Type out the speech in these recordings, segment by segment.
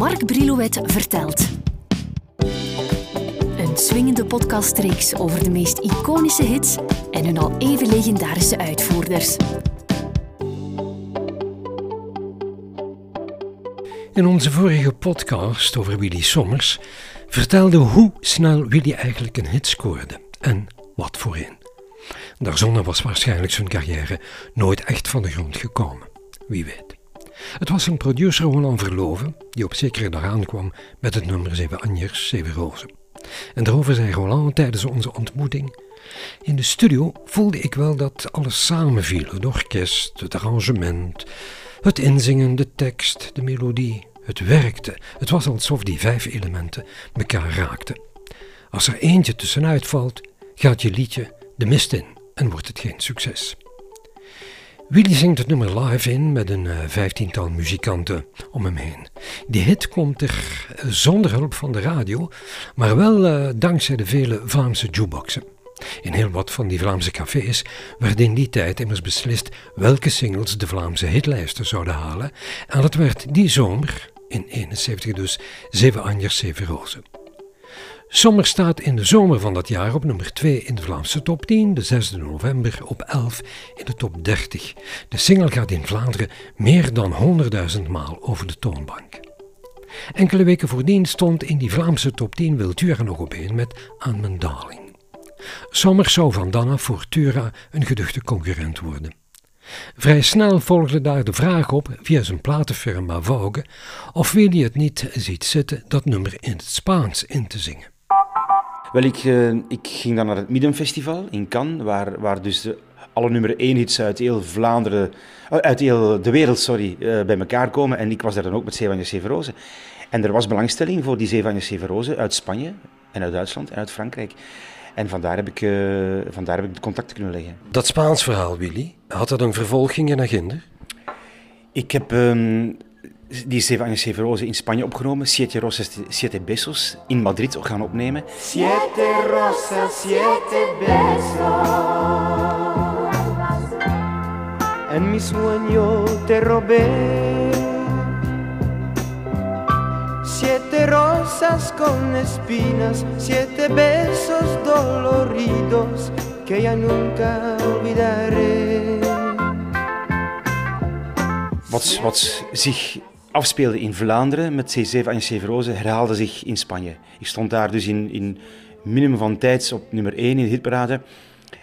Mark Brilouet vertelt. Een swingende podcastreeks over de meest iconische hits en hun al even legendarische uitvoerders. In onze vorige podcast over Willy Sommers vertelde hoe snel Willy eigenlijk een hit scoorde en wat voor een. Daarzonder was waarschijnlijk zijn carrière nooit echt van de grond gekomen. Wie weet. Het was een producer Roland Verloven die op zekere dag aankwam met het nummer Zeven Anjers, Zeven Rozen. En daarover zei Roland tijdens onze ontmoeting. In de studio voelde ik wel dat alles samenviel: het orkest, het arrangement, het inzingen, de tekst, de melodie. Het werkte. Het was alsof die vijf elementen elkaar raakten. Als er eentje tussenuit valt, gaat je liedje de mist in en wordt het geen succes. Willy zingt het nummer live in met een uh, vijftiental muzikanten om hem heen. Die hit komt er uh, zonder hulp van de radio, maar wel uh, dankzij de vele Vlaamse jukeboxen. In heel wat van die Vlaamse cafés werd in die tijd immers beslist welke singles de Vlaamse hitlijsten zouden halen, en dat werd die zomer, in 71 dus, Zeven Anjers, Zeven Rozen. Sommer staat in de zomer van dat jaar op nummer 2 in de Vlaamse top 10, de 6 november op 11 in de top 30. De single gaat in Vlaanderen meer dan 100.000 maal over de toonbank. Enkele weken voordien stond in die Vlaamse top 10 Wiltura nog op 1 met Aan mijn daling. Sommer zou van dan af voor Tura een geduchte concurrent worden. Vrij snel volgde daar de vraag op via zijn platenfirma Vogue of Willy het niet ziet zitten dat nummer in het Spaans in te zingen. Wel, ik, uh, ik ging dan naar het Middenfestival in Cannes, waar, waar dus de, alle nummer 1 hits uit heel Vlaanderen, uit heel de wereld sorry, uh, bij elkaar komen. En ik was daar dan ook met Zeevanjes Severozen. En er was belangstelling voor die Zeevanjes Severozen uit Spanje en uit Duitsland en uit Frankrijk. En vandaar heb ik, vandaar heb ik de contacten kunnen leggen. Dat Spaans verhaal, Willy, had dat een vervolging in agenda? Ik heb um, die Zeven Años Severoze in Spanje opgenomen. Siete Rosas, Siete Besos. In Madrid gaan opnemen. Siete Rosas, Siete Besos. En mi sueño te robé. Siete rosas con espinas, siete besos doloridos que ya nunca olvidaré. Wat, wat zich afspeelde in Vlaanderen met C7 en Severose herhaalde zich in Spanje. Ik stond daar dus in, in minimum van tijd op nummer 1 in de hitparade.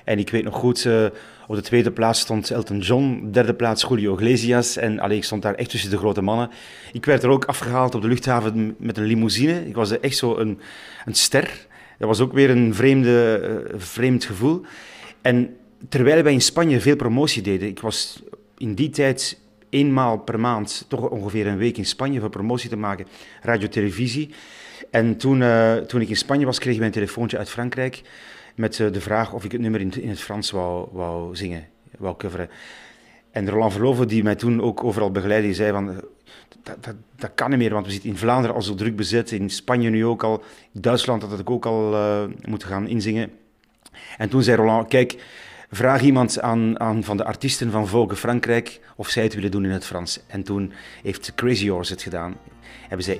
En ik weet nog goed, uh, op de tweede plaats stond Elton John, derde plaats Julio Iglesias. En allee, ik stond daar echt tussen de grote mannen. Ik werd er ook afgehaald op de luchthaven met een limousine. Ik was echt zo een, een ster. Dat was ook weer een vreemde, uh, vreemd gevoel. En terwijl wij in Spanje veel promotie deden, ik was in die tijd eenmaal per maand, toch ongeveer een week in Spanje voor promotie te maken, radio, televisie. En toen, uh, toen ik in Spanje was, kreeg ik een telefoontje uit Frankrijk met uh, de vraag of ik het nummer in, in het Frans wou, wou zingen, wou coveren. En Roland Verloven, die mij toen ook overal begeleidde, die zei van... Dat, dat, dat, kan niet meer, want we zitten in Vlaanderen al zo druk bezet, in Spanje nu ook al, in Duitsland had ik ook al uh, moeten gaan inzingen. En toen zei Roland, kijk, vraag iemand aan, aan van de artiesten van Vogue Frankrijk of zij het willen doen in het Frans. En toen heeft Crazy Horse het gedaan. Hebben zij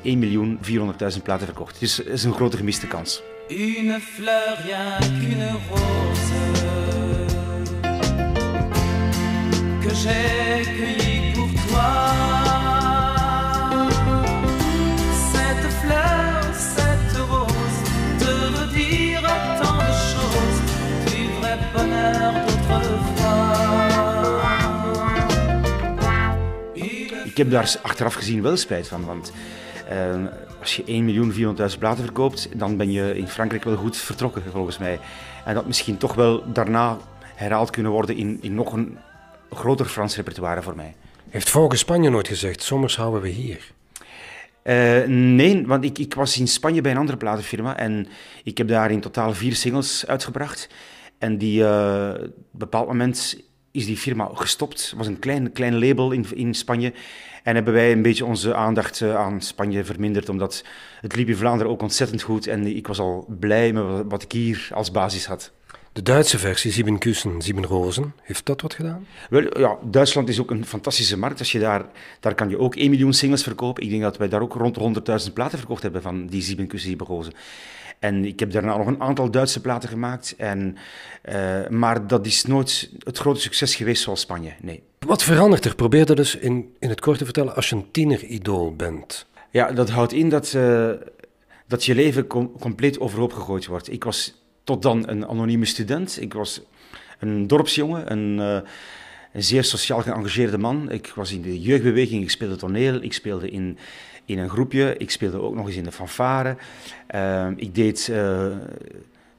1.400.000 platen verkocht. Dus het is een grote gemiste kans. Une fleur rien qu'une rose que j'ai Ik heb daar achteraf gezien wel spijt van, want uh, als je 1.400.000 platen verkoopt, dan ben je in Frankrijk wel goed vertrokken, volgens mij. En dat misschien toch wel daarna herhaald kunnen worden in, in nog een groter Frans repertoire voor mij. Heeft Vogue Spanje nooit gezegd, soms houden we hier? Uh, nee, want ik, ik was in Spanje bij een andere platenfirma en ik heb daar in totaal vier singles uitgebracht. En die, uh, op een bepaald moment is die firma gestopt. Het was een klein, klein label in, in Spanje. En hebben wij een beetje onze aandacht uh, aan Spanje verminderd, omdat het liep in Vlaanderen ook ontzettend goed. En ik was al blij met wat ik hier als basis had. De Duitse versie, Sieben Kussen, Sieben Rozen, heeft dat wat gedaan? Wel, ja, Duitsland is ook een fantastische markt. Als je daar, daar kan je ook 1 miljoen singles verkopen. Ik denk dat wij daar ook rond 100.000 platen verkocht hebben van die Sieben Kussen, Sieben Rozen. En ik heb daarna nog een aantal Duitse platen gemaakt. En, uh, maar dat is nooit het grote succes geweest zoals Spanje, nee. Wat verandert er? Probeer dat dus in, in het kort te vertellen als je een tieneridool bent. Ja, dat houdt in dat, uh, dat je leven com compleet overhoop gegooid wordt. Ik was tot dan een anonieme student. Ik was een dorpsjongen, een, uh, een zeer sociaal geëngageerde man. Ik was in de jeugdbeweging, ik speelde toneel, ik speelde in, in een groepje, ik speelde ook nog eens in de fanfare. Uh, ik deed uh,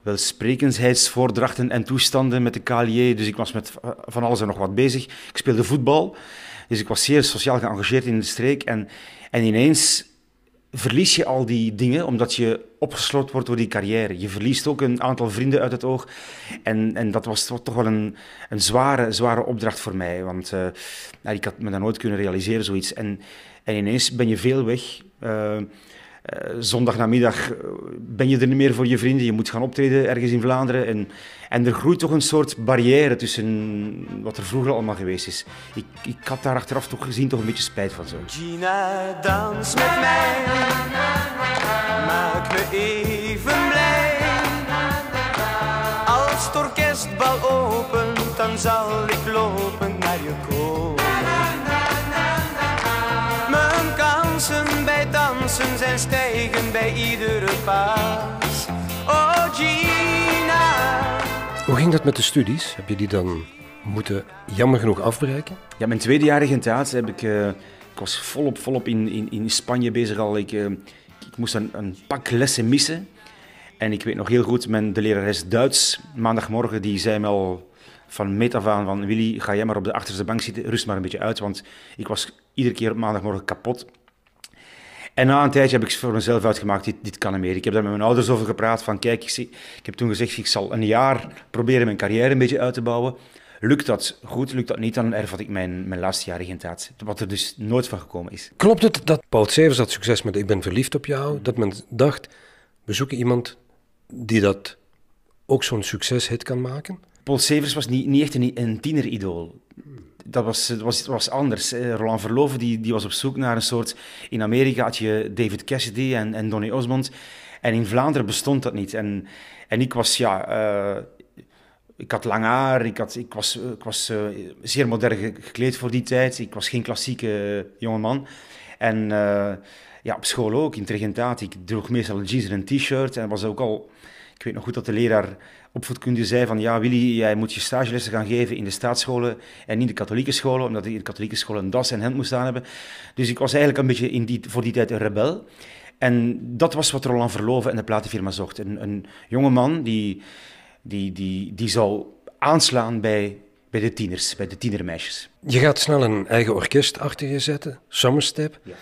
wel sprekensheidsvoordrachten en toestanden met de KLJ, dus ik was met van alles en nog wat bezig. Ik speelde voetbal, dus ik was zeer sociaal geëngageerd in de streek. En, en ineens verlies je al die dingen omdat je opgesloten wordt door die carrière. Je verliest ook een aantal vrienden uit het oog. En, en dat was toch wel een, een zware, zware opdracht voor mij. Want uh, nou, ik had me dat nooit kunnen realiseren, zoiets. En, en ineens ben je veel weg. Uh, uh, zondagnamiddag ben je er niet meer voor je vrienden. Je moet gaan optreden ergens in Vlaanderen. En, en er groeit toch een soort barrière tussen wat er vroeger allemaal geweest is. Ik, ik had daar achteraf toch gezien toch een beetje spijt van zo. Gina, dans met mij. Maak me even blij. Als het orkestbal opent, dan zal ik lopen dansen zijn stijgen bij iedere pas. Oh Gina. Hoe ging dat met de studies? Heb je die dan moeten jammer genoeg afbreken? Ja, mijn tweedejarige in theater heb ik... Uh, ik was volop, volop in, in, in Spanje bezig al. Ik, uh, ik moest een, een, pak lessen missen. En ik weet nog heel goed, mijn, de lerares Duits, maandagmorgen, die zei me al van meet af aan van Willy, ga jij maar op de achterste bank zitten, rust maar een beetje uit, want ik was iedere keer op maandagmorgen kapot. En na een tijdje heb ik voor mezelf uitgemaakt, dit, dit kan niet meer. Ik heb daar met mijn ouders over gepraat, van kijk, ik, zie, ik heb toen gezegd, ik zal een jaar proberen mijn carrière een beetje uit te bouwen. Lukt dat goed, lukt dat niet, dan ervat ik mijn, mijn laatste jaar in taat. Wat er dus nooit van gekomen is. Klopt het dat Paul Severs had succes met Ik ben verliefd op jou? Dat men dacht, we zoeken iemand die dat ook zo'n succeshit kan maken? Paul Severs was niet, niet echt een, een tieneridool. Dat was, was, was anders. Roland Verloven die, die was op zoek naar een soort... In Amerika had je David Cassidy en, en Donny Osmond. En in Vlaanderen bestond dat niet. En, en ik was, ja... Uh, ik had lang haar, ik, had, ik was, ik was uh, zeer modern gekleed voor die tijd. Ik was geen klassieke jongeman. En ja, op school ook, in Trigentaat. Ik droeg meestal jeans en een t-shirt. En was ook al... Ik weet nog goed dat de leraar opvoedkunde zei van... Ja, Willy, jij moet je stagelessen gaan geven in de staatsscholen en niet de katholieke scholen. Omdat ik in de katholieke scholen een das en hemd moest aan hebben. Dus ik was eigenlijk een beetje in die, voor die tijd een rebel. En dat was wat Roland Verloven en de platenfirma zocht. Een, een jonge man die die, die, die zou aanslaan bij, bij de tieners, bij de tienermeisjes. Je gaat snel een eigen orkest achter je zetten, Summerstep. Ja.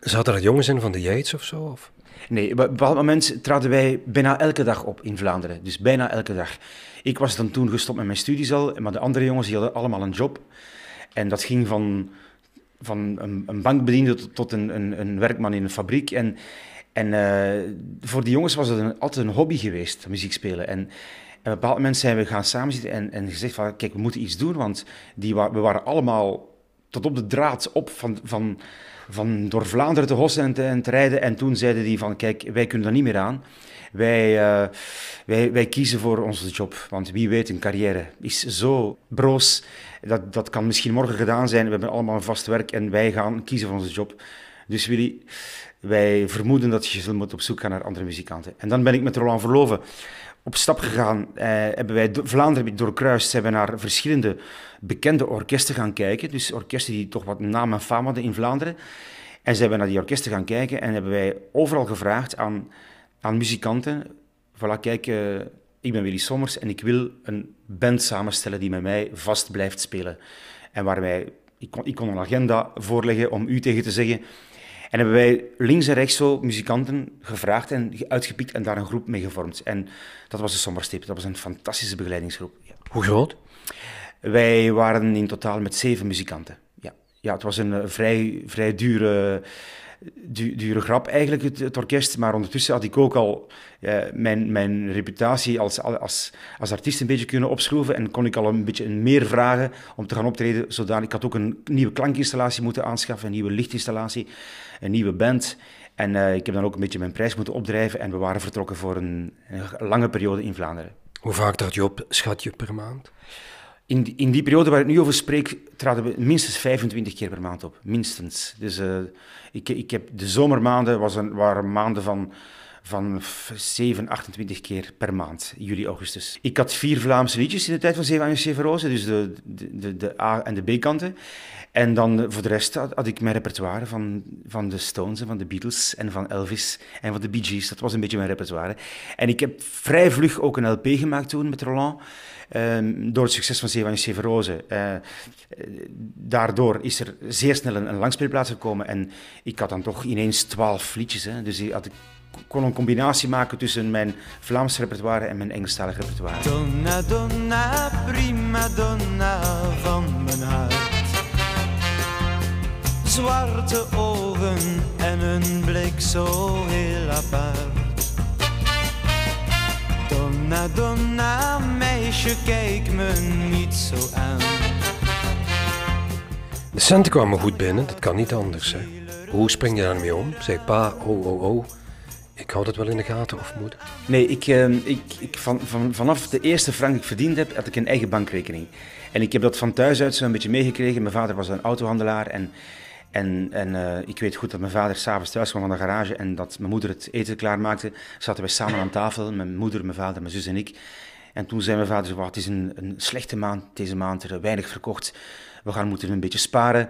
Zaten er jongens in van de Yates of zo? Of? Nee, op een bepaald moment traden wij bijna elke dag op in Vlaanderen. Dus bijna elke dag. Ik was dan toen gestopt met mijn studies al, maar de andere jongens die hadden allemaal een job. En dat ging van, van een, een bankbediende tot, een, een, een, werkman in een fabriek. En, en uh, voor die jongens was het altijd een hobby geweest, muziek spelen. En, en op een bepaald moment zijn we gaan samenzitten en, en gezegd van, kijk, we moeten iets doen, want die, we waren allemaal tot op de draad op van, van, van door Vlaanderen te hossen en te, en te rijden. En toen zeiden die van, kijk, wij kunnen daar niet meer aan. Wij, uh, wij, wij kiezen voor onze job, want wie weet, een carrière is zo broos. Dat, dat kan misschien morgen gedaan zijn. We hebben allemaal een vast werk en wij gaan kiezen voor onze job. Dus Willy, wij vermoeden dat je zult moeten op zoek gaan naar andere muzikanten. En dan ben ik met Roland Verloven op stap gegaan. Eh, hebben wij Vlaanderen doorkruist. Zijn we naar verschillende bekende orkesten gaan kijken. Dus orkesten die toch wat naam en faam hadden in Vlaanderen. En zijn we naar die orkesten gaan kijken en hebben wij overal gevraagd aan, aan muzikanten. Voilà, kijk, uh, ik ben Willy Sommers en ik wil een band samenstellen die met mij vast blijft spelen. En waar wij, ik kon, ik kon een agenda voorleggen om u tegen te zeggen en hebben wij links en rechts zo muzikanten gevraagd en uitgepikt en daar een groep mee gevormd. En dat was de Sommerstip. Dat was een fantastische begeleidingsgroep. Ja. Hoe groot? Wij waren in totaal met zeven muzikanten. Ja, ja het was een vrij, vrij dure du- dure grap eigenlijk, het, orkest. Maar ondertussen had ik ook al mijn, mijn reputatie als, als, als artiest een beetje kunnen opschroeven. En kon ik al een beetje meer vragen om te gaan optreden. Zodanig, ik had ook een nieuwe klankinstallatie moeten aanschaffen, een nieuwe lichtinstallatie, een nieuwe band. En eh, ik heb dan ook een beetje mijn prijs moeten opdrijven. En we waren vertrokken voor een, lange periode in Vlaanderen. Hoe vaak trad je op, schat je, per maand? In die, in die periode waar ik nu over spreek, traden we minstens 25 keer per maand op. Minstens. Dus eh, ik, ik heb de zomermaanden was een, waren maanden van, van f- 7, 28 keer per maand, juli, augustus. Ik had vier Vlaamse liedjes in de tijd van Zeven Zeven Rozen, dus de, de, de, A- en de B-kanten. En dan eh, voor de rest had, ik mijn repertoire van, van de Stones en van de Beatles en van Elvis en van de Bee Gees. Dat was een beetje mijn repertoire. En ik heb vrij vlug ook een LP gemaakt toen met Roland. Ehm, door het succes van Zeven Anjers, Zeven. Eh, eh, daardoor is er zeer snel een, een langspeelplaats gekomen. En ik had dan toch ineens twaalf liedjes. Hè. Dus had, ik kon een combinatie maken tussen mijn Vlaams repertoire en mijn Engelstalig repertoire. Donna, donna, prima donna van mijn hart. Zwarte ogen en een blik zo heel apart. Donna, donna, meisje, kijk me niet zo aan. De centen kwamen goed binnen, dat kan niet anders. Hè. Hoe spring je daarmee om? Zeg pa, oh, oh, oh, ik houd het wel in de gaten of moeder? Nee, ik, eh, ik, ik van, van, vanaf de eerste frank die ik verdiend heb, had ik een eigen bankrekening. En ik heb dat van thuis uit zo'n beetje meegekregen. Mijn vader was een autohandelaar en, en, en eh, ik weet goed dat mijn vader s'avonds thuis kwam van de garage en dat mijn moeder het eten klaarmaakte. Zaten wij samen aan tafel, mijn moeder, mijn vader, mijn zus en ik. En toen zei mijn vader, zo, "Wat, het is een, een slechte maand deze maand, er weinig verkocht. We gaan moeten een beetje sparen.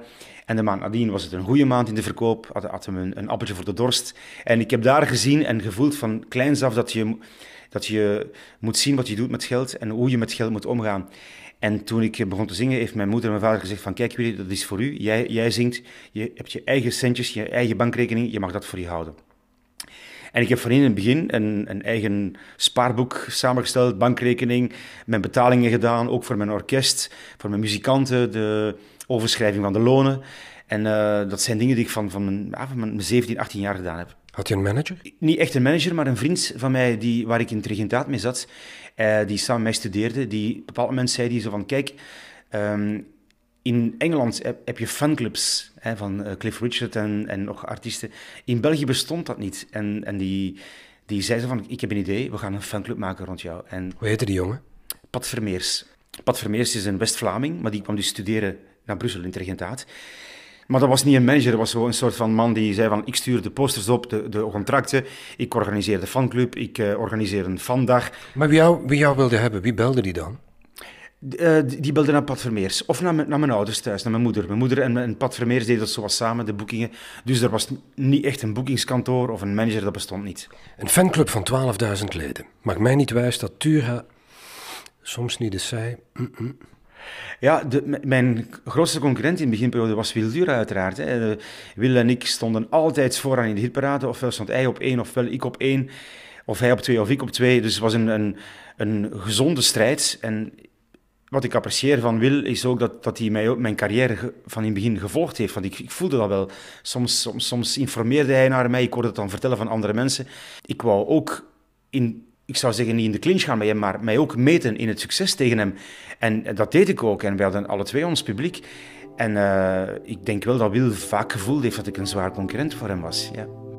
En de maand nadien was het een goede maand in de verkoop, hadden, hadden we een, appeltje voor de dorst. En ik heb daar gezien en gevoeld van kleins af dat je, dat je moet zien wat je doet met geld en hoe je met geld moet omgaan. En toen ik begon te zingen, heeft mijn moeder en mijn vader gezegd van kijk Willy, dat is voor u. Jij, jij zingt, je hebt je eigen centjes, je eigen bankrekening, je mag dat voor je houden. En ik heb van in het begin een, een eigen spaarboek samengesteld, bankrekening, mijn betalingen gedaan, ook voor mijn orkest, voor mijn muzikanten, de overschrijving van de lonen. En eh, dat zijn dingen die ik van, van, mijn, ja, van mijn 17, 18 jaar gedaan heb. Had je een manager? Niet echt een manager, maar een vriend van mij die, waar ik in het regentaat mee zat, eh, die samen met mij studeerde, die op een bepaald moment zei die zo van, kijk, ehm, in Engeland heb, heb je fanclubs hè, van eh, Cliff Richard en, en nog artiesten. In België bestond dat niet. En, en die, die zei zo van, ik heb een idee, we gaan een fanclub maken rond jou. En Hoe heette die jongen? Pat Vermeers. Pat Vermeers is een West-Vlaming, maar die kwam dus studeren naar Brussel in het regentaat. Maar dat was niet een manager, dat was zo een soort van man die zei van ik stuur de posters op, de, de contracten, ik organiseer de fanclub, ik eh, organiseer een fandag. Maar wie jou, wie jou wilde hebben, wie belde die dan? Eh, die belde naar Pat Vermeers. Of naar, mijn- naar mijn ouders thuis, naar mijn moeder. Mijn moeder en, en Pat Vermeers deden dat zoals samen, de boekingen. Dus er was niet echt een boekingskantoor of een manager, dat bestond niet. Een fanclub van 12.000 leden. Maakt mij niet wijs dat Tura soms niet eens zei... "Mm-mm." Ja, de, mijn grootste concurrent in de beginperiode was Wil Dura uiteraard. Eh, Wil en ik stonden altijd vooraan in de hitparade. Ofwel stond hij op één, ofwel ik op één. Of hij op twee, of ik op twee. Dus het was een, een, een gezonde strijd. En wat ik apprecieer van Wil is ook dat, dat hij mij ook mijn carrière van in het begin gevolgd heeft. Want ik, ik voelde dat wel. Soms, soms, soms informeerde hij naar mij. Ik hoorde het dan vertellen van andere mensen. Ik wou ook in, ik zou zeggen niet in de clinch gaan met hem, maar mij ook meten in het succes tegen hem. En dat deed ik ook. En we hadden alle twee ons publiek. En eh, ik denk wel dat Wil vaak gevoeld heeft dat ik een zwaar concurrent voor hem was. Ja.